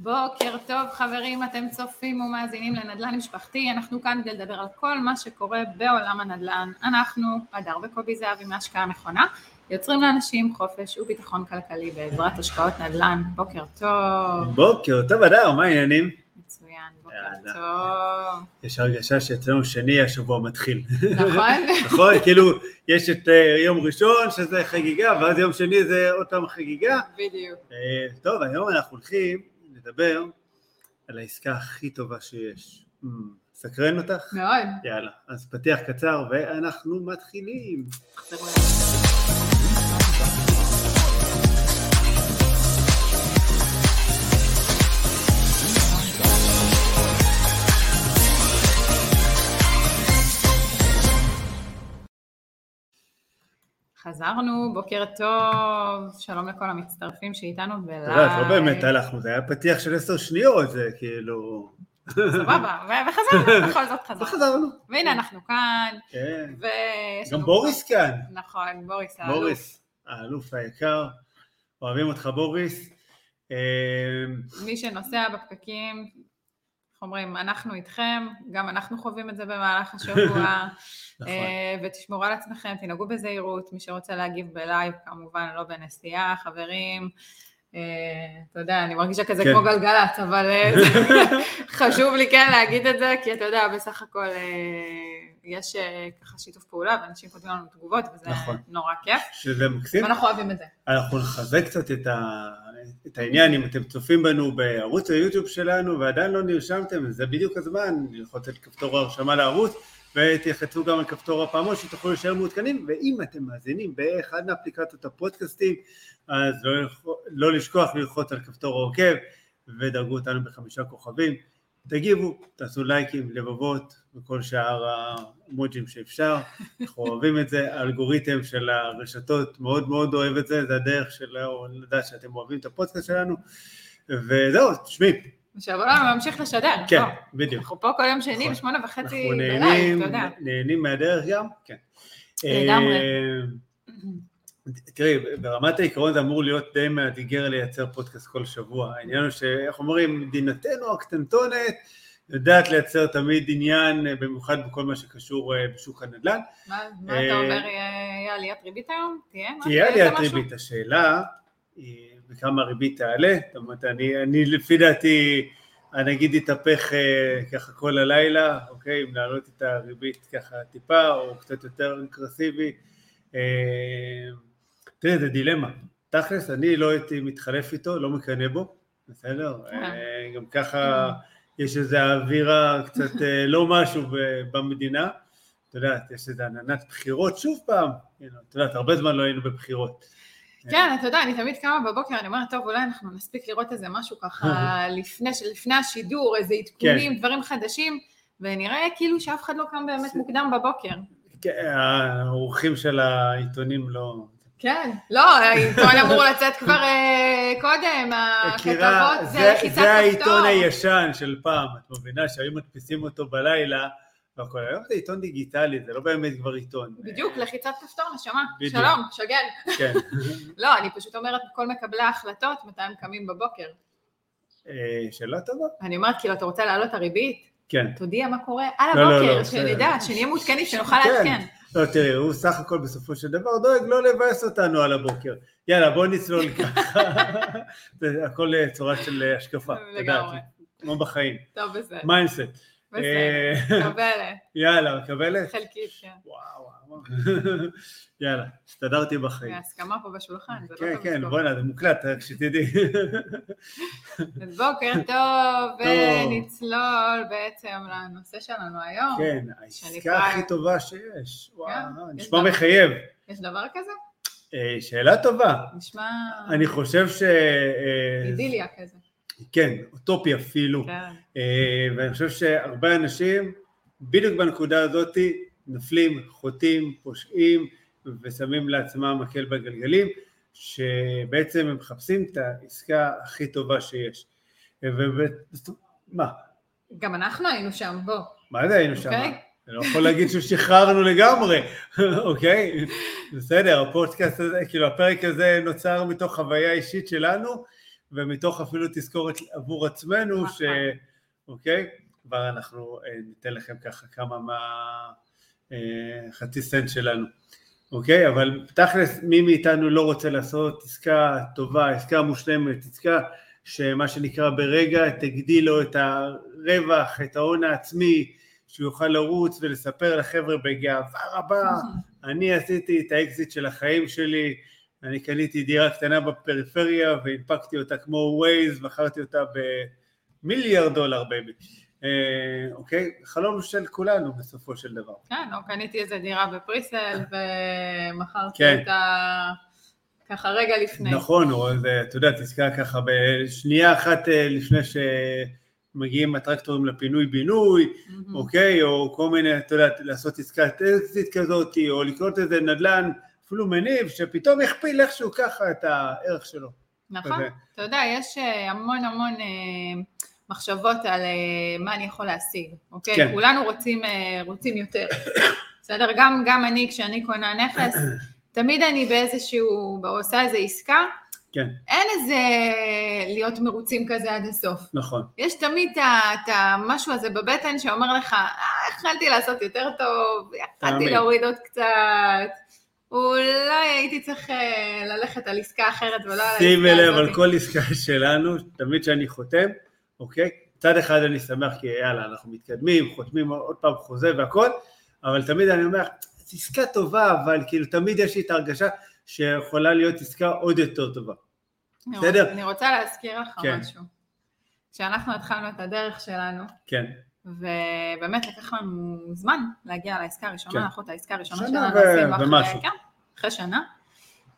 בוקר טוב חברים, אתם צופים ומאזינים לנדל"ן משפחתי, אנחנו כאן כדי לדבר על כל מה שקורה בעולם הנדל"ן. אנחנו, הדר וקובי זהבי מהשקעה נכונה, יוצרים לאנשים חופש וביטחון כלכלי בעזרת השקעות נדל"ן. בוקר טוב. בוקר טוב, הדר, מה העניינים? מצוין, בוקר. טוב. יש הרגשה שאצלנו שני השבוע מתחיל. נכון? נכון? כאילו, יש את אה, יום ראשון שזה חגיגה, ואז יום שני זה עוד פעם חגיגה. בדיוק. אה, טוב, היום אנחנו הולכים לדבר על העסקה הכי טובה שיש. Mm, סקרן אותך? מאוד. יאללה, אז פתיח קצר ואנחנו מתחילים. חזרנו, בוקר טוב, שלום לכל המצטרפים שאיתנו בלייב. אתה יודע, לא באמת הלכנו, זה היה פתיח של עשר שניות, זה כאילו... סבבה, וחזרנו, בכל זאת חזרנו. וחזרנו. והנה אנחנו כאן, כן. גם בוריס כאן. נכון, בוריס האלוף. בוריס, האלוף היקר, אוהבים אותך בוריס. אה, מי שנוסע בפקקים, איך אומרים, אנחנו איתכם, גם אנחנו חווים את זה במהלך השבוע, נכון. אה, ותשמרו על עצמכם, תנהגו בזהירות, מי שרוצה להגיב ב live, כמובן לא בנסיעה, חברים. אה, אתה יודע, אני מרגישה כזה כן. כמו גלגלצ, אבל חשוב לי כן להגיד את זה, כי אתה יודע, בסך הכל אה, יש אה, ככה שיתוף פעולה, ואנשים כותבים לנו תגובות, וזה נכון. נורא כיף, שזה מקסים. ואנחנו אוהבים את זה. אנחנו נחזק קצת את, ה... את העניין, אם אתם צופים בנו בערוץ היוטיוב שלנו ועדיין לא נרשמתם, זה בדיוק הזמן ללחוץ על כפתור ההרשמה לערוץ, ותלחצו גם על כפתור הפעמון שתוכלו להישאר מעודכנים, ואם אתם מאזינים באחד מאפליקציות הפודקאסטים, אז לא, לא לשכוח ללחוץ על כפתור העוקב, ודרגו אותנו בחמישה כוכבים. תגיבו, תעשו לייקים, לבבות, וכל שאר האמוג'ים שאפשר. אנחנו אוהבים את זה, האלגוריתם של הרשתות מאוד מאוד אוהב את זה, זה הדרך שלו לדעת שאתם אוהבים את הפודקאסט שלנו. וזהו, תשמעי, שהעולם ממשיך לשדר. כן, בוא. בדיוק. אנחנו פה כל יום שני נכון. בשמונה וחצי נהנים, אתה יודע. נהנים מהדרך גם, כן. לגמרי. אה, תראי, ברמת העיקרון זה אמור להיות די מאתגר לייצר פודקאסט כל שבוע. העניין הוא שאיך אומרים, מדינתנו הקטנטונת יודעת לייצר תמיד עניין, אה, במיוחד בכל מה שקשור אה, בשוק הנדל"ן. מה מה אה, אתה אומר, יהיה עליית ריבית היום? תהיה? תהיה עליית? ריבית, השאלה היא בכמה הריבית תעלה, זאת אומרת, אני, אני לפי דעתי, הנגיד יתהפך אה, ככה כל הלילה, אוקיי, אם להעלות את הריבית ככה טיפה, או קצת יותר אגרסיבי. אה, תראה, זה דילמה. תכלס, אני לא הייתי מתחלף איתו, לא מקנא בו, בסדר? אה. אה, גם ככה יש איזו אווירה קצת אה, לא משהו במדינה. את יודעת, יש איזו עננת בחירות שוב פעם, את יודעת, הרבה זמן לא היינו בבחירות. כן, אתה יודע, אני תמיד קמה בבוקר, אני אומרת, טוב, אולי אנחנו נספיק לראות איזה משהו ככה לפני לפני השידור, איזה עדכונים, כן. דברים חדשים, ונראה כאילו שאף אחד לא קם באמת מוקדם בבוקר. כן, האורחים של העיתונים לא... כן, לא, העיתון אמור לצאת כבר אה, קודם, הכתבות זה לחיצת זה העיתון כפתור. הישן של פעם, את מבינה שהיו מדפיסים אותו בלילה, והכל, היום זה עיתון דיגיטלי, זה לא באמת כבר עיתון. בדיוק, לחיצת כפתור, נשמה. בדיוק. שלום, שגל. כן. לא, אני פשוט אומרת, כל מקבלי ההחלטות, מתי הם קמים בבוקר. אה, שאלה טובה. אני אומרת, כאילו, אתה רוצה להעלות הריבית? כן. תודיע מה קורה על לא, לא, הבוקר, לא, בסדר. שנדע, שנהיה מעודכנים, שנוכל כן. לעדכן. לא, תראי, הוא סך הכל בסופו של דבר דואג לא לבאס אותנו על הבוקר. יאללה, בוא נצלול ככה. זה הכל אה, צורה של אה, השקפה, לגמרי. כמו בחיים. טוב, בסדר. mindset. בסדר, אה, מקבלת, יאללה, מקבלת? חלקית, כן. וואו, וואו. יאלה, הסתדרתי בחיים. הסכמה פה בשולחן, זה לא כן, טוב כן, לסגור. בוא'נה, זה מוקלט, רק שתדעי. אז בוקר טוב, ונצלול בעצם לנושא שלנו היום. כן, העסקה הכי טובה שיש. וואו, יש נשמע. מחייב. יש דבר כזה? אה, שאלה טובה. נשמע אני חושב ש... אה, אידיליה כזה. כן, אוטופי אפילו. כן. אה, ואני חושב שהרבה אנשים בדיוק בנקודה הזאת נופלים, חוטאים, פושעים ושמים לעצמם מקל בגלגלים, שבעצם הם מחפשים את העסקה הכי טובה שיש. ומה? גם אנחנו היינו שם, בוא. מה זה היינו שם? אוקיי. אני לא יכול להגיד ששחררנו לגמרי, אוקיי? בסדר, הפודקאסט הזה, כאילו הפרק הזה נוצר מתוך חוויה אישית שלנו, ומתוך אפילו תזכורת עבור עצמנו, נכון. ש... אוקיי? כבר אנחנו אה, ניתן לכם ככה כמה מה... אה, סנט שלנו, אוקיי? אבל תכלס, מי מאיתנו לא רוצה לעשות עסקה טובה, עסקה מושלמת, עסקה שמה שנקרא ברגע תגדיל לו את הרווח, את ההון העצמי, שהוא יוכל לרוץ ולספר לחבר'ה בגאווה רבה, אני עשיתי את האקזיט של החיים שלי, אני קניתי דירה קטנה בפריפריה והנפקתי אותה כמו ווייז, מכרתי אותה במיליארד דולר baby. אה, אוקיי? חלום של כולנו בסופו של דבר. כן, או קניתי איזה דירה בפריסייל ומכרתי כן. אותה ככה רגע לפני. נכון, או איזה, אתה יודע, עסקה ככה בשנייה אחת אה, לפני שמגיעים הטרקטורים לפינוי-בינוי, מהמם. אוקיי? או כל מיני, אתה יודע, לעשות עסקת אקזיט כזאת, או לקנות איזה נדל"ן, אפילו מניב, שפתאום יכפיל איכשהו ככה את הערך שלו. נכון, כזה. אתה יודע, יש אה, המון המון אה, מחשבות על אה, מה אני יכול להשיג, אוקיי? כן. כולנו רוצים, רוצים יותר, בסדר? גם, גם אני, כשאני קונה נכס, תמיד אני באיזשהו, עושה איזו עסקה, כן, אין איזה להיות מרוצים כזה עד הסוף. נכון. יש תמיד את המשהו הזה בבטן שאומר לך, אה, יכלתי לעשות יותר טוב, יכלתי. להוריד עוד קצת, אולי הייתי צריך אה, ללכת על עסקה אחרת ולא על העסקה הזאת. שימי לב על כל עסקה שלנו, תמיד שאני חותם, אוקיי? מצד אחד אני שמח כי יאללה, אנחנו מתקדמים, חותמים עוד פעם חוזה והכל, אבל תמיד אני אומר, זו עסקה טובה, אבל כאילו תמיד יש לי את ההרגשה שיכולה להיות עסקה עוד יותר טובה. בסדר? אני רוצה להזכיר לך כן. משהו. כשאנחנו התחלנו את הדרך שלנו, כן, ובאמת לקח לנו זמן להגיע לעסקה הראשונה, כן. אנחנו את העסקה הראשונה שלנו ו- עשינו אחרי. כן, אחרי שנה.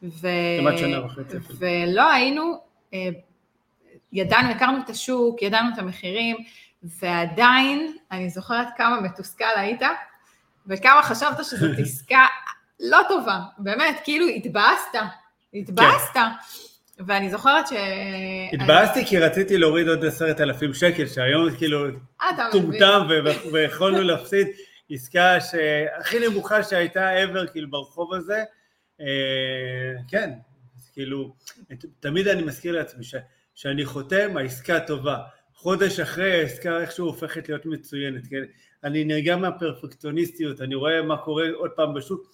ו... כמעט שנה וחצי אפילו. ולא היינו, אה, ידענו, הכרנו את השוק, ידענו את המחירים, ועדיין, אני זוכרת כמה מתוסכל היית, וכמה חשבת שזאת עסקה לא טובה, באמת, כאילו התבאסת, התבאסת. ואני זוכרת ש... התבאסתי כי רציתי להוריד עוד עשרת אלפים שקל, שהיום כאילו אה. טומטם ויכולנו להפסיד עסקה שהכי נמוכה שהייתה ever כאילו ברחוב הזה. אה, כן, כאילו, תמיד אני מזכיר לעצמי ש- שאני חותם, העסקה טובה. חודש אחרי העסקה איכשהו הופכת להיות מצוינת, כן? אני נרגע מהפרפקציוניסטיות, אני רואה מה קורה עוד פעם בשוק,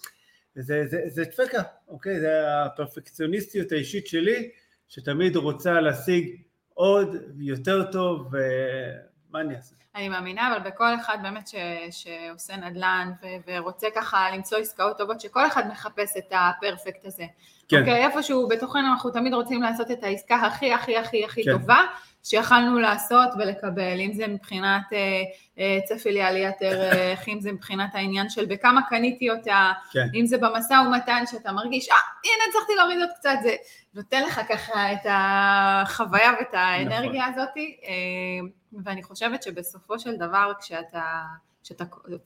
זה, זה, זה דפקה, אוקיי? זה הפרפקציוניסטיות האישית שלי, שתמיד רוצה להשיג עוד יותר טוב, ומה אני אעשה? אני מאמינה, אבל בכל אחד באמת ש, שעושה נדל"ן ו, ורוצה ככה למצוא עסקאות טובות, שכל אחד מחפש את הפרפקט הזה. כן. אוקיי, איפשהו בתוכנו אנחנו תמיד רוצים לעשות את העסקה הכי הכי הכי הכי כן. טובה, שיכלנו לעשות ולקבל, אם זה מבחינת אה, אה, צפי לעליית ערך, אם זה מבחינת העניין של בכמה קניתי אותה, כן. אם זה במשא ומתן שאתה מרגיש, אה, הנה הצלחתי להוריד עוד קצת, זה נותן לך ככה את החוויה ואת האנרגיה נכון. הזאת, אה, ואני חושבת שבסופו של דבר כשאתה, כשאתה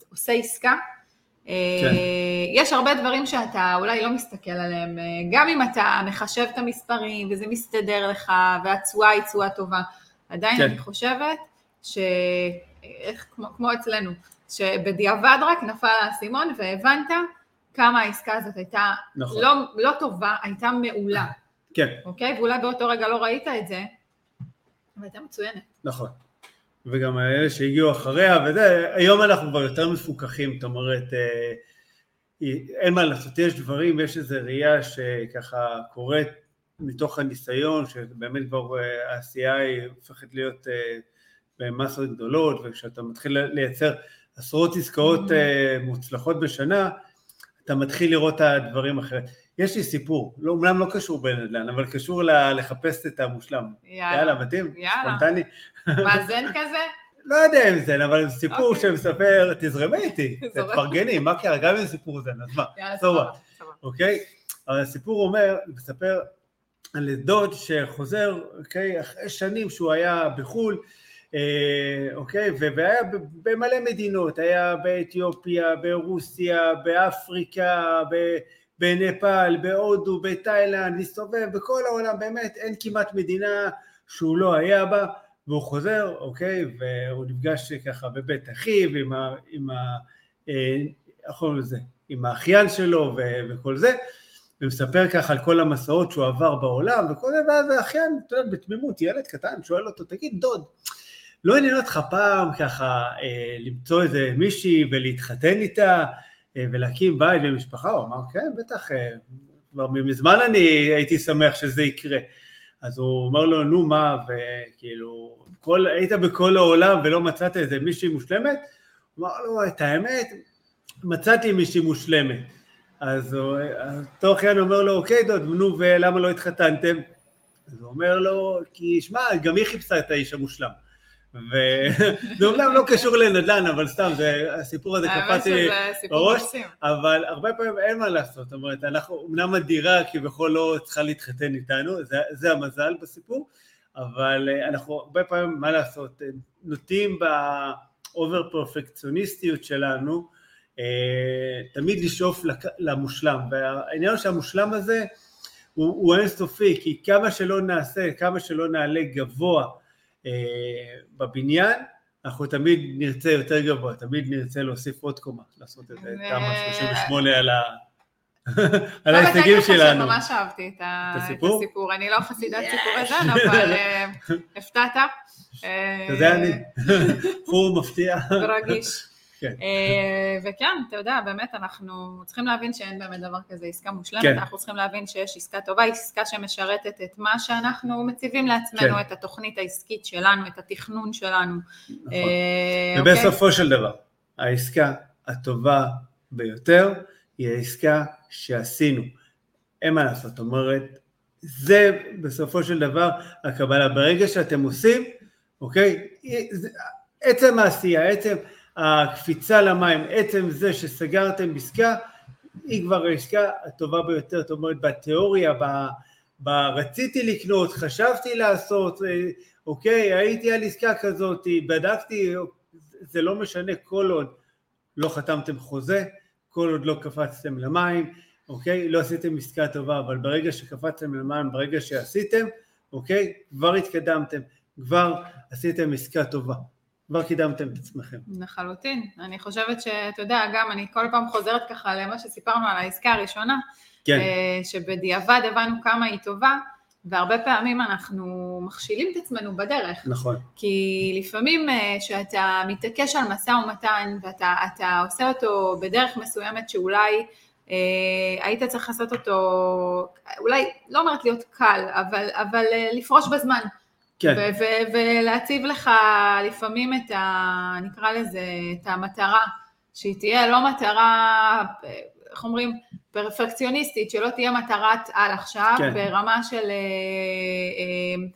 עושה עסקה, אה, כן. יש הרבה דברים שאתה אולי לא מסתכל עליהם, אה, גם אם אתה מחשב את המספרים וזה מסתדר לך והתשואה היא תשואה טובה, עדיין כן. אני חושבת ש... איך, כמו, כמו אצלנו, שבדיעבד רק נפל האסימון והבנת כמה העסקה הזאת הייתה נכון. לא, לא טובה, הייתה מעולה, כן, אוקיי? ואולי באותו רגע לא ראית את זה, אבל הייתה מצוינת. נכון. וגם אלה שהגיעו אחריה, וזה, היום אנחנו כבר יותר מפוקחים, זאת אומרת, אה, אין מה לעשות, יש דברים, יש איזו ראייה שככה קורית מתוך הניסיון, שבאמת כבר אה, העשייה היא הופכת להיות אה, במסות גדולות, וכשאתה מתחיל לייצר עשרות עסקאות מוצלחות בשנה, אתה מתחיל לראות את הדברים אחרת. יש לי סיפור, לא, אומנם לא קשור בנדל"ן, אבל קשור ל- לחפש את המושלם. יאללה. יאללה, מתאים? יאללה. ספונטני? מאזן כזה? לא יודע אם זה, אבל סיפור אוקיי. שמספר, תזרמי איתי. תפרגני, מה קרה? גם אם סיפור זה, אז מה? יאללה, סבבה. אוקיי? אבל הסיפור אומר, מספר על דוד שחוזר, אוקיי, אחרי שנים שהוא היה בחו"ל, אה, אוקיי, ו- והיה במלא מדינות, היה באתיופיה, ברוסיה, באפריקה, ב- בנפאל, בהודו, בתאילנד, מסתובב בכל העולם, באמת אין כמעט מדינה שהוא לא היה בה, והוא חוזר, אוקיי, והוא נפגש ככה בבית אחיו עם ה... עם ה אה, קוראים? עם האחיין שלו ו- וכל זה, ומספר ככה על כל המסעות שהוא עבר בעולם וכל זה, ואז האחיין, אתה יודע, בתמימות, ילד קטן, שואל אותו, תגיד, דוד, לא עניין אותך פעם ככה אה, למצוא איזה מישהי ולהתחתן איתה ולהקים בית ומשפחה? הוא אמר, כן, בטח, אה, כבר מזמן אני הייתי שמח שזה יקרה. אז הוא אומר לו, נו מה, וכאילו, כל, היית בכל העולם ולא מצאת איזה מישהי מושלמת? הוא אמר לו, את האמת, מצאתי מישהי מושלמת. אז אותו אחיין אומר לו, אוקיי דוד, נו ולמה לא התחתנתם? אז הוא אומר לו, כי שמע, גם היא חיפשה את האיש המושלם. וזה אומנם לא קשור לנדל"ן, אבל סתם, זה, הסיפור הזה קפץ לי בראש, אבל הרבה פעמים אין מה לעשות, זאת אומרת, אנחנו, אמנם הדירה כביכול לא צריכה להתחתן איתנו, זה, זה המזל בסיפור, אבל אה, אנחנו הרבה פעמים, מה לעשות, נוטים באובר פרפקציוניסטיות שלנו, אה, תמיד לשאוף למושלם, והעניין הוא שהמושלם הזה הוא, הוא אינסופי, כי כמה שלא נעשה, כמה שלא נעלה גבוה אה, בבניין, אנחנו תמיד נרצה יותר גבוה, תמיד נרצה להוסיף עוד קומה, לעשות את זה, תמ"א 38 על ה... על ההישגים שלנו. ממש אהבתי את הסיפור. אני לא חסידת סיפורי זן, אבל אה, הפתעת. זה אני. בחור מפתיע. ורגיש. כן. אה, וכן, אתה יודע, באמת אנחנו צריכים להבין שאין באמת דבר כזה עסקה מושלמת, כן. אנחנו צריכים להבין שיש עסקה טובה, עסקה שמשרתת את מה שאנחנו מציבים לעצמנו, כן. את התוכנית העסקית שלנו, את התכנון שלנו. נכון. אה, ובסופו אוקיי? של דבר, העסקה הטובה ביותר היא העסקה שעשינו. אין מה לעשות, אומרת, זה בסופו של דבר הקבלה. ברגע שאתם עושים, אוקיי, עצם העשייה, עצם... הקפיצה למים, עצם זה שסגרתם עסקה, היא כבר העסקה הטובה ביותר, זאת אומרת בתיאוריה, ב, ב, רציתי לקנות, חשבתי לעשות, אה, אוקיי, הייתי על עסקה כזאת, בדקתי, זה לא משנה כל עוד לא חתמתם חוזה, כל עוד לא קפצתם למים, אוקיי, לא עשיתם עסקה טובה, אבל ברגע שקפצתם למים, ברגע שעשיתם, אוקיי, כבר התקדמתם, כבר עשיתם עסקה טובה. כבר קידמתם את עצמכם. לחלוטין. אני חושבת שאתה יודע, גם אני כל פעם חוזרת ככה למה שסיפרנו על העסקה הראשונה, כן. אה, שבדיעבד הבנו כמה היא טובה, והרבה פעמים אנחנו מכשילים את עצמנו בדרך. נכון. כי לפעמים אה, שאתה מתעקש על משא ומתן ואתה עושה אותו בדרך מסוימת שאולי אה, היית צריך לעשות אותו, אולי לא אומרת להיות קל, אבל, אבל אה, לפרוש בזמן. כן. ולהציב לך לפעמים את ה... נקרא לזה, את המטרה, שהיא תהיה לא מטרה, איך אומרים, פרפקציוניסטית, שלא תהיה מטרת על עכשיו, כן. ברמה של אה, אה,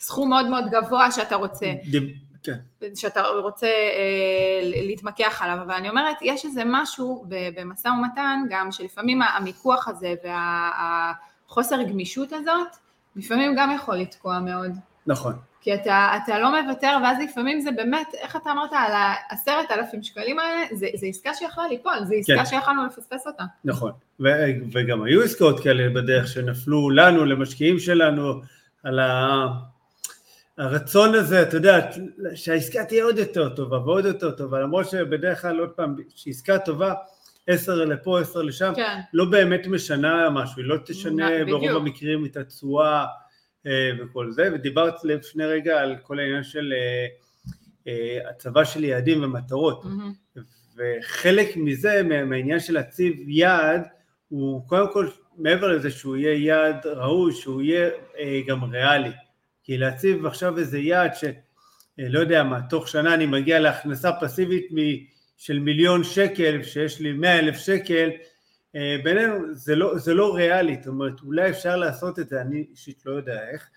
סכום מאוד מאוד גבוה שאתה רוצה. דיב... כן. שאתה רוצה אה, להתמקח עליו, אבל אני אומרת, יש איזה משהו במשא ומתן גם, שלפעמים המיקוח הזה והחוסר גמישות הזאת, לפעמים גם יכול לתקוע מאוד. נכון. כי אתה, אתה לא מוותר, ואז לפעמים זה באמת, איך אתה אמרת על העשרת אלפים שקלים האלה, זה, זה עסקה שיכולה ליפול, זה עסקה כן. שיכולנו לפספס אותה. נכון, ו, וגם היו עסקאות כאלה בדרך שנפלו לנו, למשקיעים שלנו, על ה... הרצון הזה, אתה יודע, שהעסקה תהיה עוד יותר טובה ועוד יותר טובה, למרות שבדרך כלל, עוד פעם, שעסקה טובה, עשר לפה, עשר לשם, כן. לא באמת משנה משהו, היא לא תשנה ברוב המקרים את התשואה אה, וכל זה, ודיברת לפני רגע על כל העניין של אה, אה, הצבה של יעדים ומטרות, mm-hmm. וחלק מזה, מהעניין של להציב יעד, הוא קודם כל, מעבר לזה שהוא יהיה יעד ראוי, שהוא יהיה גם ריאלי, כי להציב עכשיו איזה יעד שלא יודע מה, תוך שנה אני מגיע להכנסה פסיבית של מיליון שקל, שיש לי מאה אלף שקל, אה, בינינו זה לא, זה לא ריאלי, זאת אומרת אולי אפשר לעשות את זה, אני אישית לא יודע איך,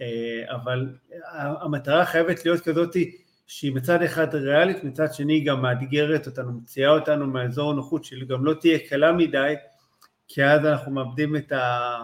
אה, אבל המטרה חייבת להיות כזאת שהיא מצד אחד ריאלית, מצד שני גם מאתגרת אותנו, מציעה אותנו מהאזור הנוחות שהיא גם לא תהיה קלה מדי, כי אז אנחנו מאבדים את ה...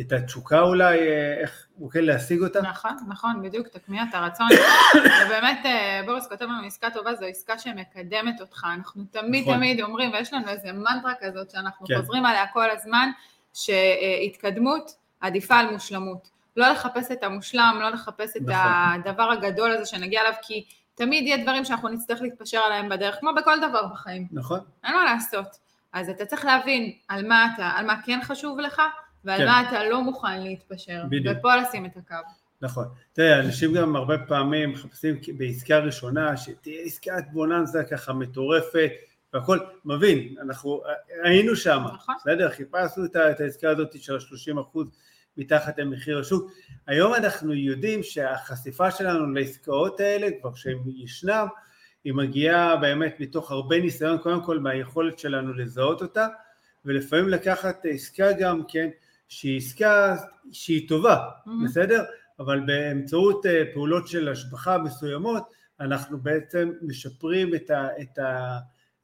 את התשוקה אולי, אה, איך, אוקיי, להשיג אותה? נכון, נכון, בדיוק, תקמיע את הרצון. ובאמת, אה, בוריס כותב לנו עסקה טובה, זו עסקה שמקדמת אותך. אנחנו תמיד נכון. תמיד אומרים, ויש לנו איזה מנטרה כזאת שאנחנו כן. חוזרים עליה כל הזמן, שהתקדמות עדיפה על מושלמות. לא לחפש את המושלם, לא לחפש את נכון. הדבר הגדול הזה שנגיע אליו, כי תמיד יהיה דברים שאנחנו נצטרך להתפשר עליהם בדרך, כמו בכל דבר בחיים. נכון. אין מה לעשות. אז אתה צריך להבין על מה אתה, על מה כן חשוב לך, ועל כן. מה אתה לא מוכן להתפשר, בדיוק. ופה לשים את הקו. נכון. תראה, אנשים גם הרבה פעמים מחפשים בעסקה ראשונה, שתהיה עסקת בוננזה ככה מטורפת, והכל, מבין, אנחנו היינו שם, נכון. בסדר? חיפשנו את העסקה הזאת של ה-30% מתחת למחיר השוק. היום אנחנו יודעים שהחשיפה שלנו לעסקאות האלה, כבר שהן ישנם, היא מגיעה באמת מתוך הרבה ניסיון, קודם כל מהיכולת שלנו לזהות אותה, ולפעמים לקחת עסקה גם כן, שהיא עסקה שהיא טובה, מהמם. בסדר? אבל באמצעות אה, פעולות של השבחה מסוימות, אנחנו בעצם משפרים את, ה, את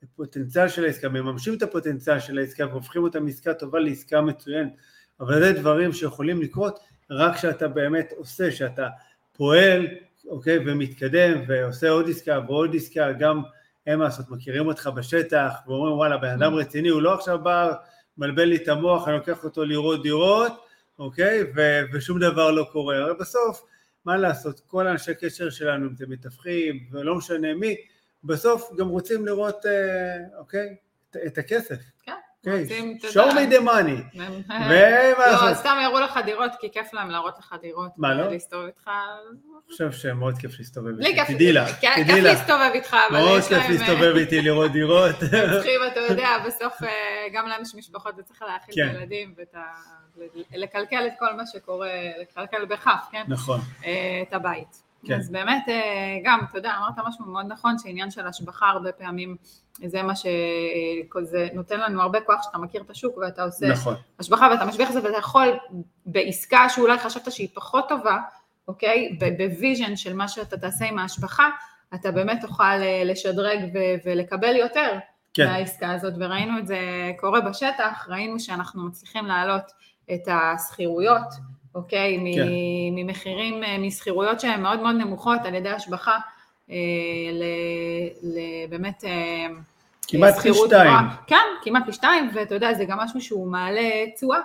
הפוטנציאל של העסקה, מממשים את הפוטנציאל של העסקה והופכים אותה מעסקה טובה לעסקה מצוינת. אבל זה דברים שיכולים לקרות רק כשאתה באמת עושה, שאתה פועל, אוקיי, ומתקדם ועושה עוד עסקה ועוד עסקה, גם אין מה לעשות, מכירים אותך בשטח ואומרים וואלה, בן אדם רציני, הוא לא עכשיו בא, מבלבל לי את המוח, אני לוקח אותו לראות דירות, אוקיי, ו- ושום דבר לא קורה. הרי בסוף, מה לעשות, כל האנשי קשר שלנו, אם זה מתווכים ולא משנה מי, בסוף גם רוצים לראות, אה, אוקיי, את, את הכסף. אוקיי, רוצים, אתה show יודע. me the money. לא, לעשות? סתם יראו לך דירות, כי כיף להם להראות לך דירות. מה, לא? להסתובב איתך. אני חושב שמאוד כיף להסתובב איתי, כיף, תדעי לך, כן, תדעי כיף לך, להסתובב איתך, אבל מאוד יש כיף להם... להסתובב איתי לראות דירות, צריכים, אתה יודע, בסוף אה, גם להם יש משפחות וצריך להאכיל את כן. הילדים ואת ה... לקלקל את כל מה שקורה, לקלקל בכף, כן? נכון, אה, את הבית. כן. אז באמת, אה, גם, אתה יודע, אמרת משהו מאוד נכון, שעניין של השבחה הרבה פעמים, זה מה שזה נותן לנו הרבה כוח שאתה מכיר את השוק ואתה עושה נכון, השבחה ואתה משביח את זה ואתה יכול בעסקה שאולי חשבת שהיא פחות טובה, אוקיי? ב vision של מה שאתה תעשה עם ההשבחה, אתה באמת תוכל אה, לשדרג ו- ולקבל יותר כן, מהעסקה הזאת, וראינו את זה קורה בשטח, ראינו שאנחנו מצליחים להעלות את השכירויות, אוקיי? כן. ממחירים, אה, משכירויות שהן מאוד מאוד נמוכות על ידי השבחה, אה, ל- ל- באמת... אה, כמעט פי שתיים. כן, כמעט פי שתיים, ואתה יודע, זה גם משהו שהוא מעלה תשואה.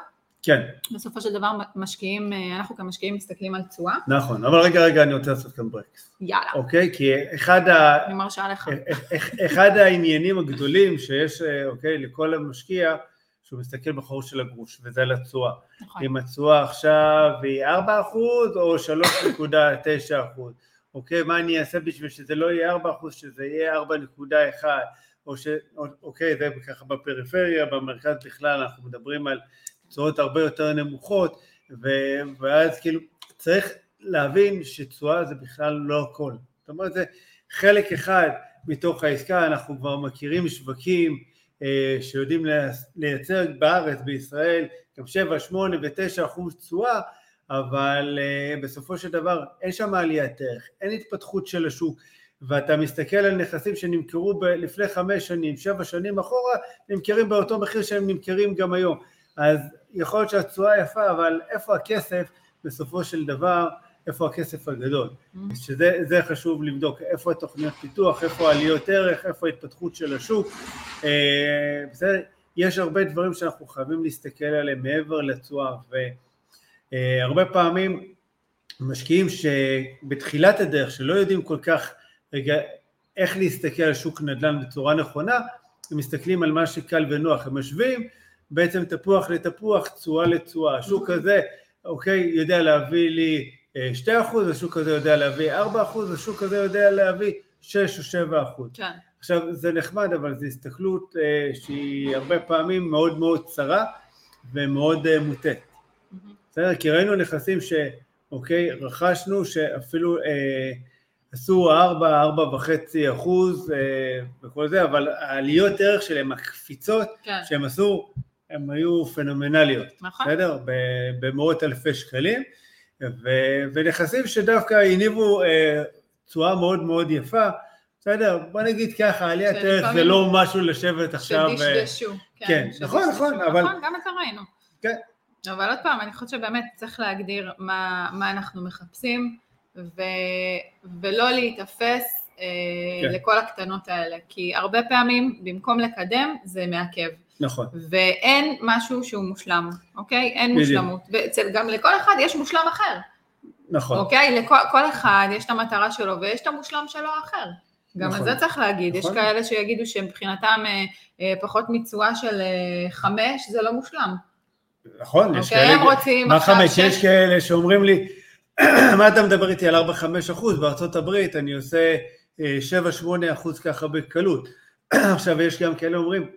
כן, בסופו של דבר משקיעים, אנחנו כמשקיעים מסתכלים על תשואה. נכון, אבל רגע רגע אני רוצה לעשות כאן ברקס, יאללה, אוקיי? כי אחד ה... אחד העניינים הגדולים שיש, אוקיי, לכל המשקיע, שהוא מסתכל בחור של הגרוש, וזה על התשואה. נכון. אם התשואה עכשיו היא 4% או 3.9%, אוקיי, מה אני אעשה בשביל שזה לא יהיה 4%, שזה יהיה 4.1, או ש... או- אוקיי, זה ככה בפריפריה, במרכז בכלל אנחנו מדברים על תשואות הרבה יותר נמוכות, ו... ואז כאילו צריך להבין שתשואה זה בכלל לא הכל. זאת אומרת, זה חלק אחד מתוך העסקה, אנחנו כבר מכירים שווקים שיודעים לייצ- לייצר בארץ, בישראל, גם 7, 8 ו-9 אחוז תשואה, אבל אה, בסופו של דבר אין שם עליית ערך, אין התפתחות של השוק, ואתה מסתכל על נכסים שנמכרו ב- לפני חמש שנים, שבע שנים אחורה, נמכרים באותו מחיר שהם נמכרים גם היום. אז יכול להיות שהתשואה יפה, אבל איפה הכסף בסופו של דבר, איפה הכסף הגדול? Mm-hmm. שזה זה חשוב לבדוק, איפה התוכניות פיתוח, איפה עליות ערך, איפה ההתפתחות של השוק. אה, בסדר, יש הרבה דברים שאנחנו חייבים להסתכל עליהם מעבר לתשואה, והרבה פעמים משקיעים שבתחילת הדרך, שלא יודעים כל כך רגע איך להסתכל על שוק נדל"ן בצורה נכונה, הם מסתכלים על מה שקל ונוח, הם משווים בעצם תפוח לתפוח, תשואה לתשואה, השוק הזה, אוקיי, יודע להביא לי אה, 2%, השוק הזה יודע להביא 4%, השוק הזה יודע להביא 6 או 7%. כן, עכשיו זה נחמד אבל זו הסתכלות אה, שהיא הרבה פעמים מאוד מאוד צרה ומאוד אה. מהמם. בסדר? כי ראינו נכסים שאוקיי, רכשנו שאפילו אה, עשו 4, 4.5 אחוז אה, וכל זה, אבל העליות ערך שלהם, הקפיצות כן, שהם עשו, הם היו פנומנליות, נכון. בסדר? במאות אלפי שקלים, ו- ונכסים שדווקא הניבו אה, תשואה מאוד מאוד יפה, בסדר? בוא נגיד ככה, עליית ערך זה לא משהו לשבת עכשיו... אה, שדשדשו. כן, שדשדשו. נכון, נכון, אבל- נכון, גם את זה ראינו. כן. אבל עוד פעם, אני חושבת שבאמת צריך להגדיר מה, מה אנחנו מחפשים, ו, ולא להיתפס אה, כן. לכל הקטנות האלה, כי הרבה פעמים במקום לקדם זה מעכב, נכון, ואין משהו שהוא מושלם, אוקיי? אין בדיוק. מושלמות, ואצל גם לכל אחד יש מושלם אחר, נכון. אוקיי? לכל כל אחד יש את המטרה שלו ויש את המושלם שלו האחר. גם נכון. את זה צריך להגיד, נכון. יש כאלה שיגידו שמבחינתם אה, אה, פחות מתשואה של אה, חמש זה לא מושלם. נכון, יש אוקיי, כאלה, הם רוצים מה חמש? יש כאלה שאומרים לי, מה אתה מדבר איתי על 4-5 אחוז, בארצות הברית אני עושה אה, 7-8 אחוז ככה בקלות. עכשיו יש גם כאלה אומרים,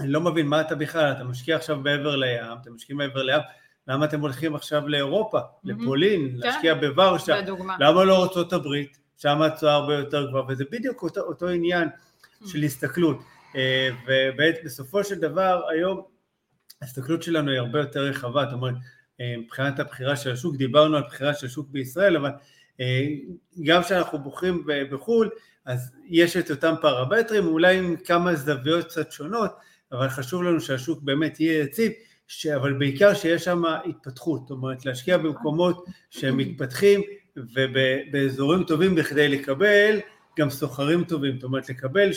אני לא מבין מה אתה בכלל, אתה משקיע עכשיו מעבר לים, אתה משקיע מעבר לים, למה אתם הולכים עכשיו לאירופה. לפולין, כן. להשקיע בוורשה. למה לא ארצות הברית, שם התשואה הרבה יותר גבוהה, וזה בדיוק אותו, אותו עניין של הסתכלות. אה, ובסופו של דבר היום ההסתכלות שלנו היא הרבה יותר רחבה, זאת אומרת, אה, מבחינת הבחירה של השוק, דיברנו על בחירה של השוק בישראל, אבל אה, גם כשאנחנו בוחרים בחו"ל, אז יש את אותם פרמטרים, אולי עם כמה זוויות קצת שונות, אבל חשוב לנו שהשוק באמת יהיה יציב, ש... אבל בעיקר שיש שם התפתחות, זאת אומרת להשקיע במקומות שהם מתפתחים ובאזורים טובים בכדי לקבל גם סוחרים טובים, זאת אומרת לקבל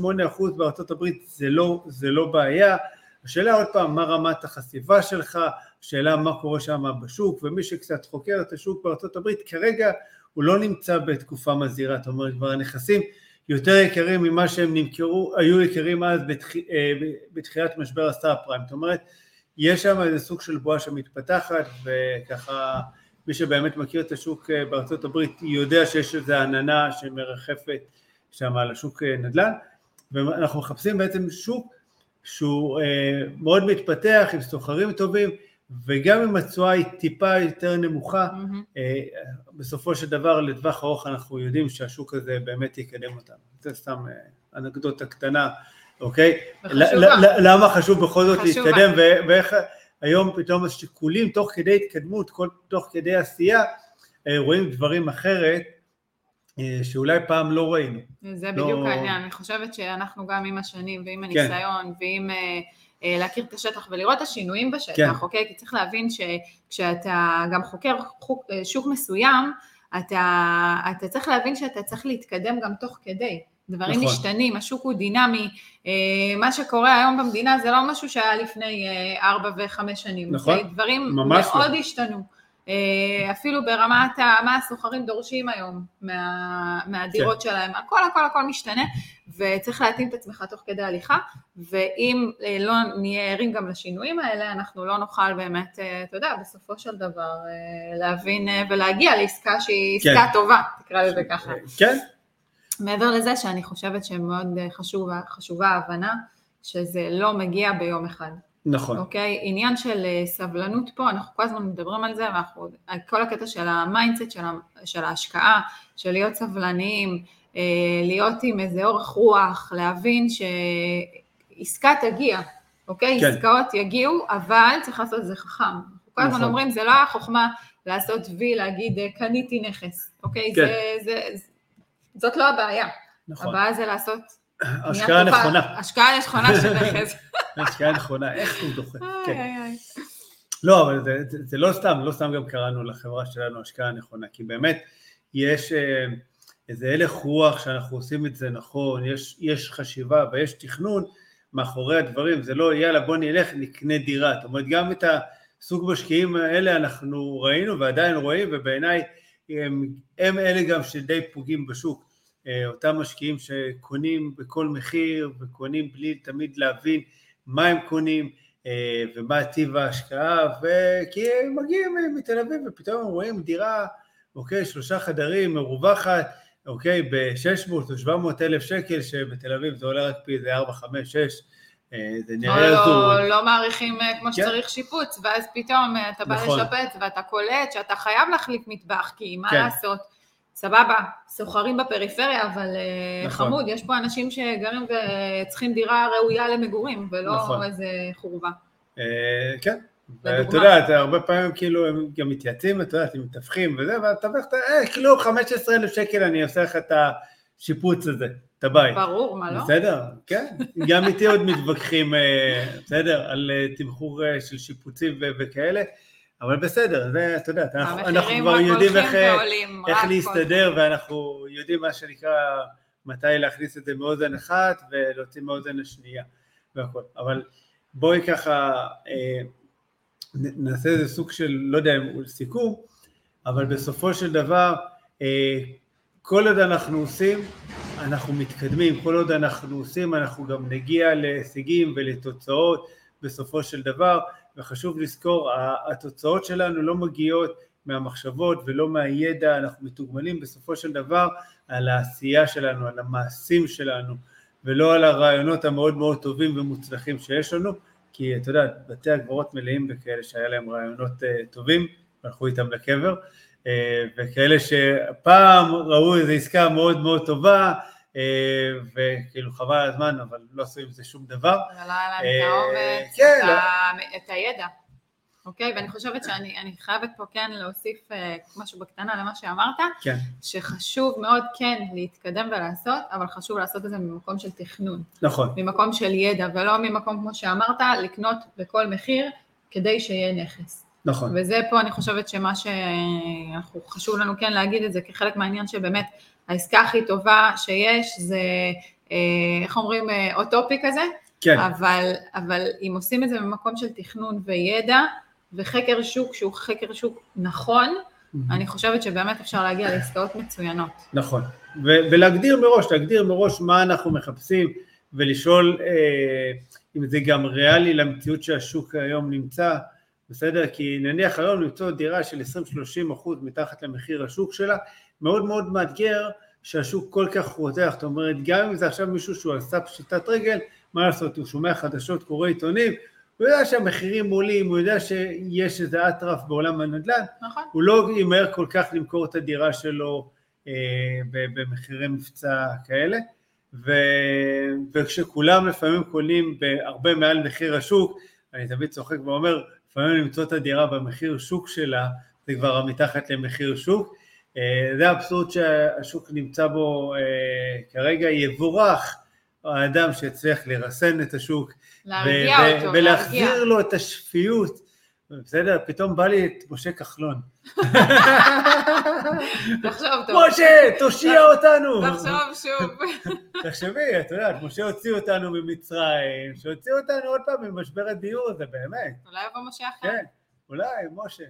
7-8 אחוז בארצות הברית זה לא, זה לא בעיה, השאלה עוד פעם מה רמת החשיפה שלך, השאלה מה קורה שם בשוק? ומי שקצת חוקר את השוק בארצות הברית כרגע הוא לא נמצא בתקופה מזהירה, זאת אומרת כבר הנכסים יותר יקרים ממה שהם נמכרו, היו יקרים אז בתח... אה, בתחילת משבר הסאב פריים, זאת אומרת יש שם איזה סוג של בועה שמתפתחת וככה מי שבאמת מכיר את השוק אה, בארצות הברית יודע שיש איזו עננה שמרחפת שם על השוק אה, נדל"ן. ואנחנו מחפשים בעצם שוק שהוא מאוד מתפתח עם סוחרים טובים וגם אם התשואה היא טיפה יותר נמוכה. אה, בסופו של דבר לטווח ארוך אנחנו יודעים שהשוק הזה באמת יקדם אותנו. זה סתם אה, אנקדוטה קטנה, אוקיי? למה חשוב בכל זאת חשובה. להתקדם ו- ואיך היום פתאום השיקולים תוך כדי התקדמות, כל- תוך כדי עשייה, אה, רואים דברים אחרת שאולי פעם לא ראינו. זה לא- בדיוק העניין, אני חושבת שאנחנו גם עם השנים ועם כן. הניסיון ועם אה, אה, להכיר את השטח ולראות את השינויים בשטח, כן. אוקיי? כי צריך להבין שכשאתה גם חוקר חוק, אה, שוק מסוים, אתה, אתה צריך להבין שאתה צריך להתקדם גם תוך כדי. דברים נכון. משתנים, השוק הוא דינמי, אה, מה שקורה היום במדינה זה לא משהו שהיה לפני אה, ארבע וחמש שנים, נכון. אוקיי? דברים ממש לא. מאוד השתנו. אה, אפילו ברמת מה הסוחרים דורשים היום מה, מהדירות כן. שלהם, הכל הכל הכל משתנה וצריך להתאים את עצמך תוך כדי הליכה ואם אה, לא נהיה ערים גם לשינויים האלה אנחנו לא נוכל באמת, אה, אתה יודע, בסופו של דבר אה, להבין ולהגיע לעסקה שהיא כן. עסקה טובה, תקרא לזה ככה. כן, מעבר לזה שאני חושבת שמאוד חשוב, חשובה ההבנה שזה לא מגיע ביום אחד. נכון. אוקיי? עניין של סבלנות פה, אנחנו כל הזמן מדברים על זה, ואנחנו, כל הקטע של ה mindset של, של ההשקעה, של להיות סבלניים, להיות עם איזה אורך רוח, להבין שעסקה תגיע, אוקיי? כן. עסקאות יגיעו, אבל צריך לעשות את זה חכם. אנחנו כל הזמן נכון. אומרים, זה לא החוכמה לעשות וי, להגיד, אה, קניתי נכס, אוקיי? כן. זה, זה, זאת לא הבעיה. נכון. הבעיה זה לעשות... השקעה. נכונה. השקעה נכונה של נכס. השקעה נכונה, איך הוא דוחה. כן. לא, אבל זה, זה, זה לא סתם, לא סתם גם קראנו לחברה שלנו השקעה נכונה, כי באמת יש אה, איזה הלך רוח שאנחנו עושים את זה נכון, יש, יש חשיבה ויש תכנון מאחורי הדברים, זה לא יאללה בוא נלך נקנה דירה, זאת אומרת גם את הסוג משקיעים האלה אנחנו ראינו ועדיין רואים ובעיניי הם, הם אלה גם שדי פוגעים בשוק, אה, אותם משקיעים שקונים בכל מחיר וקונים בלי תמיד להבין מה הם קונים, אה, ומה טיב ההשקעה, וכי הם מגיעים מתל אביב ופתאום הם רואים דירה, אוקיי, שלושה חדרים, מרווחת, אוקיי, ב-600 או 700 אלף שקל, שבתל אביב זה עולה רק פי איזה 4, 5, 6, אה, זה או נראה הזוי. לא, לא מעריכים אה, כמו כן. שצריך שיפוץ, ואז פתאום אה, אתה בא נכון. לשפץ ואתה קולט שאתה חייב להחליף מטבח, כי מה כן. לעשות, סבבה, סוחרים בפריפריה, אבל אה, נכון. חמוד, יש פה אנשים שגרים וצריכים דירה ראויה למגורים, ולא נכון. איזה חורבה. אה, כן. ואתה יודע, הרבה פעמים כאילו הם גם מתייעצים, אתה יודע, הם מתווכים וזה, ואתה אומר, אה, כאילו 15 אלף שקל אני עושה לך את השיפוץ הזה, את הבית. ברור, מה לא? בסדר, כן. גם איתי עוד מתווכחים, אה, בסדר, על אה, תמחור אה, של שיפוצים וכאלה, אבל בסדר, זה, אתה יודע, אנחנו כבר יודעים איך, איך להסתדר, ואנחנו יודעים מה שנקרא, מתי להכניס את זה מאוזן אחת ולהוציא מאוזן השנייה והכל. אבל בואי ככה, נעשה איזה סוג של, לא יודע אם הוא סיכום, אבל בסופו של דבר, אה, כל עוד אנחנו עושים, אנחנו מתקדמים, כל עוד אנחנו עושים, אנחנו גם נגיע להישגים ולתוצאות בסופו של דבר, וחשוב לזכור, התוצאות שלנו לא מגיעות מהמחשבות ולא מהידע, אנחנו מתוגמלים בסופו של דבר על העשייה שלנו, על המעשים שלנו, ולא על הרעיונות המאוד מאוד טובים ומוצלחים שיש לנו, כי אתה יודע, בתי הקברות מלאים בכאלה שהיה להם רעיונות uh, טובים, הלכו איתם לקבר, uh, וכאלה שפעם ראו איזו עסקה מאוד מאוד טובה, uh, וכאילו חבל על הזמן, אבל לא עשו עם זה שום דבר. אבל לא היה להם את האומץ, כן, לא. את הידע. אוקיי? ואני חושבת שאני חייבת פה כן להוסיף אה, משהו בקטנה למה שאמרת, כן. שחשוב מאוד כן להתקדם ולעשות, אבל חשוב לעשות את זה ממקום של תכנון. נכון. ממקום של ידע, ולא ממקום, כמו שאמרת, לקנות בכל מחיר כדי שיהיה נכס. נכון. וזה פה אני חושבת שמה שחשוב לנו כן להגיד את זה כחלק מהעניין שבאמת העסקה הכי טובה שיש זה, אה, איך אומרים, אה, אוטופי כזה, כן. אבל, אבל אם עושים את זה ממקום של תכנון וידע, וחקר שוק שהוא חקר שוק נכון, mm-hmm. אני חושבת שבאמת אפשר להגיע לעסקאות מצוינות. נכון, ו- ולהגדיר מראש, להגדיר מראש מה אנחנו מחפשים ולשאול אה, אם זה גם ריאלי למציאות שהשוק היום נמצא, בסדר? כי נניח היום למצוא דירה של 20-30 אחוז מתחת למחיר השוק שלה, מאוד מאוד מאתגר שהשוק כל כך רותח, זאת אומרת גם אם זה עכשיו מישהו שהוא על סף פשיטת רגל, מה לעשות, הוא שומע חדשות, קורא עיתונים, הוא יודע שהמחירים עולים, הוא יודע שיש איזה אטרף בעולם הנדל"ן, נכון. הוא לא ימהר כל כך למכור את הדירה שלו אה, במחירי מבצע כאלה, ו, וכשכולם לפעמים קונים בהרבה מעל מחיר השוק, אני תמיד צוחק ואומר, לפעמים למצוא את הדירה במחיר שוק שלה, זה כבר מתחת למחיר שוק, אה, זה האבסורד שהשוק נמצא בו אה, כרגע, יבורך האדם שהצליח לרסן את השוק, להרגיע ו- אותו, ולהחזיר להרגיע. לו את השפיות, בסדר? פתאום בא לי את משה כחלון. תחשוב טוב. משה, תושיע אותנו. תחשוב שוב. תחשבי, את יודעת, משה הוציא אותנו ממצרים, שהוציא אותנו עוד פעם ממשבר הדיור הזה, באמת. אולי יבוא משה אחר. כן, אולי, משה,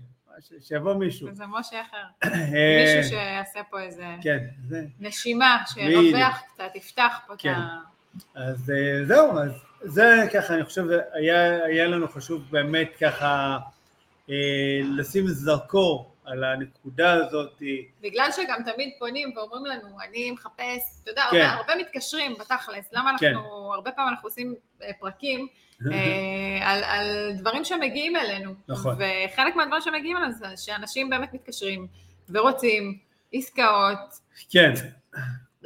שיבוא מישהו. זה משה אחר. אה, מישהו שיעשה פה איזה כן, זה. נשימה, שירווח קצת, יפתח פה את כן. ה... אז אה, זהו, אז זה ככה, אני חושב, היה, היה לנו חשוב באמת ככה אה, לשים זרקור על הנקודה הזאת. בגלל שגם תמיד פונים ואומרים לנו, אני מחפש, אתה יודע, כן. הרבה, הרבה מתקשרים בתכלס, למה אנחנו, כן. הרבה פעמים אנחנו עושים אה, פרקים אה, על, על דברים שמגיעים אלינו. נכון. וחלק מהדברים שמגיעים אלינו זה שאנשים באמת מתקשרים ורוצים עסקאות כן,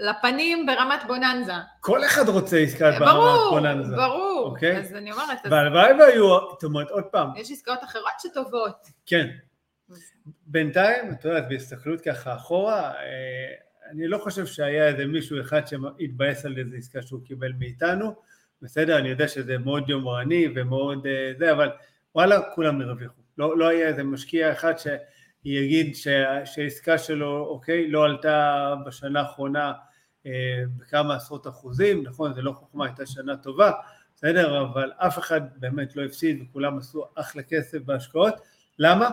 לפנים ברמת בוננזה. כל אחד רוצה עסקת ברמת ברור, בוננזה. ברור. אוקיי. אז אני אומרת, והלוואי והיו, זאת אומרת, עוד פעם, יש עסקאות אחרות שטובות. כן, בינתיים, את יודעת, בהסתכלות ככה אחורה, אה, אני לא חושב שהיה איזה מישהו אחד שהתבאס על איזה עסקה שהוא קיבל מאיתנו, בסדר, אני יודע שזה מאוד יומרני ומאוד אה, זה, אבל וואלה, כולם הרוויחו. לא, לא היה איזה משקיע אחד שיגיד שה- שהעסקה שלו, אוקיי, לא עלתה בשנה האחרונה בכמה עשרות אחוזים, נכון, זה לא חוכמה, הייתה שנה טובה, בסדר, אבל אף אחד באמת לא הפסיד וכולם עשו אחלה כסף בהשקעות, למה?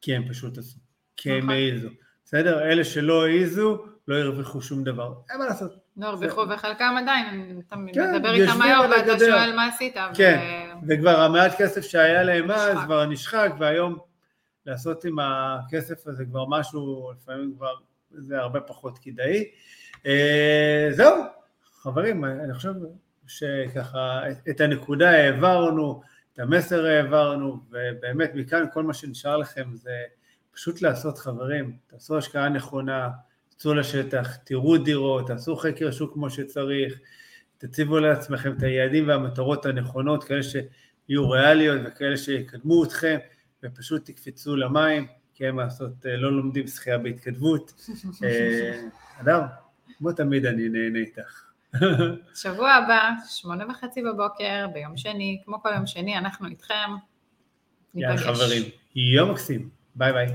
כי הם פשוט עשו, כי הם נכון. העיזו, בסדר? אלה שלא העיזו לא הרוויחו שום דבר, אין מה לעשות. לא הרוויחו, וחלקם עדיין, אתה כן, מדבר איתם היום ואתה. שואל מה עשית. כן, וכבר המעט כסף שהיה להם אז. כבר נשחק, והיום לעשות עם הכסף הזה כבר משהו, לפעמים כבר זה הרבה פחות כדאי. אה, זהו, חברים, אני חושב שככה את- הנקודה העברנו, את המסר העברנו, ובאמת מכאן כל מה שנשאר לכם זה פשוט לעשות חברים, תעשו השקעה נכונה, תצאו לשטח, תראו דירות, תעשו חקר שוק כמו שצריך, תציבו לעצמכם את היעדים והמטרות הנכונות, כאלה שיהיו ריאליות וכאלה שיקדמו אתכם, ופשוט תקפצו למים, כי אין מה לעשות, אה, לא לומדים שחייה בהתכתבות. אה, אדם, כמו תמיד אני נהנה איתך. שבוע הבא, שמונה וחצי בבוקר, ביום שני, כמו כל יום שני, אנחנו איתכם. יאללה ניפגש. חברים, יום מקסים, ביי ביי.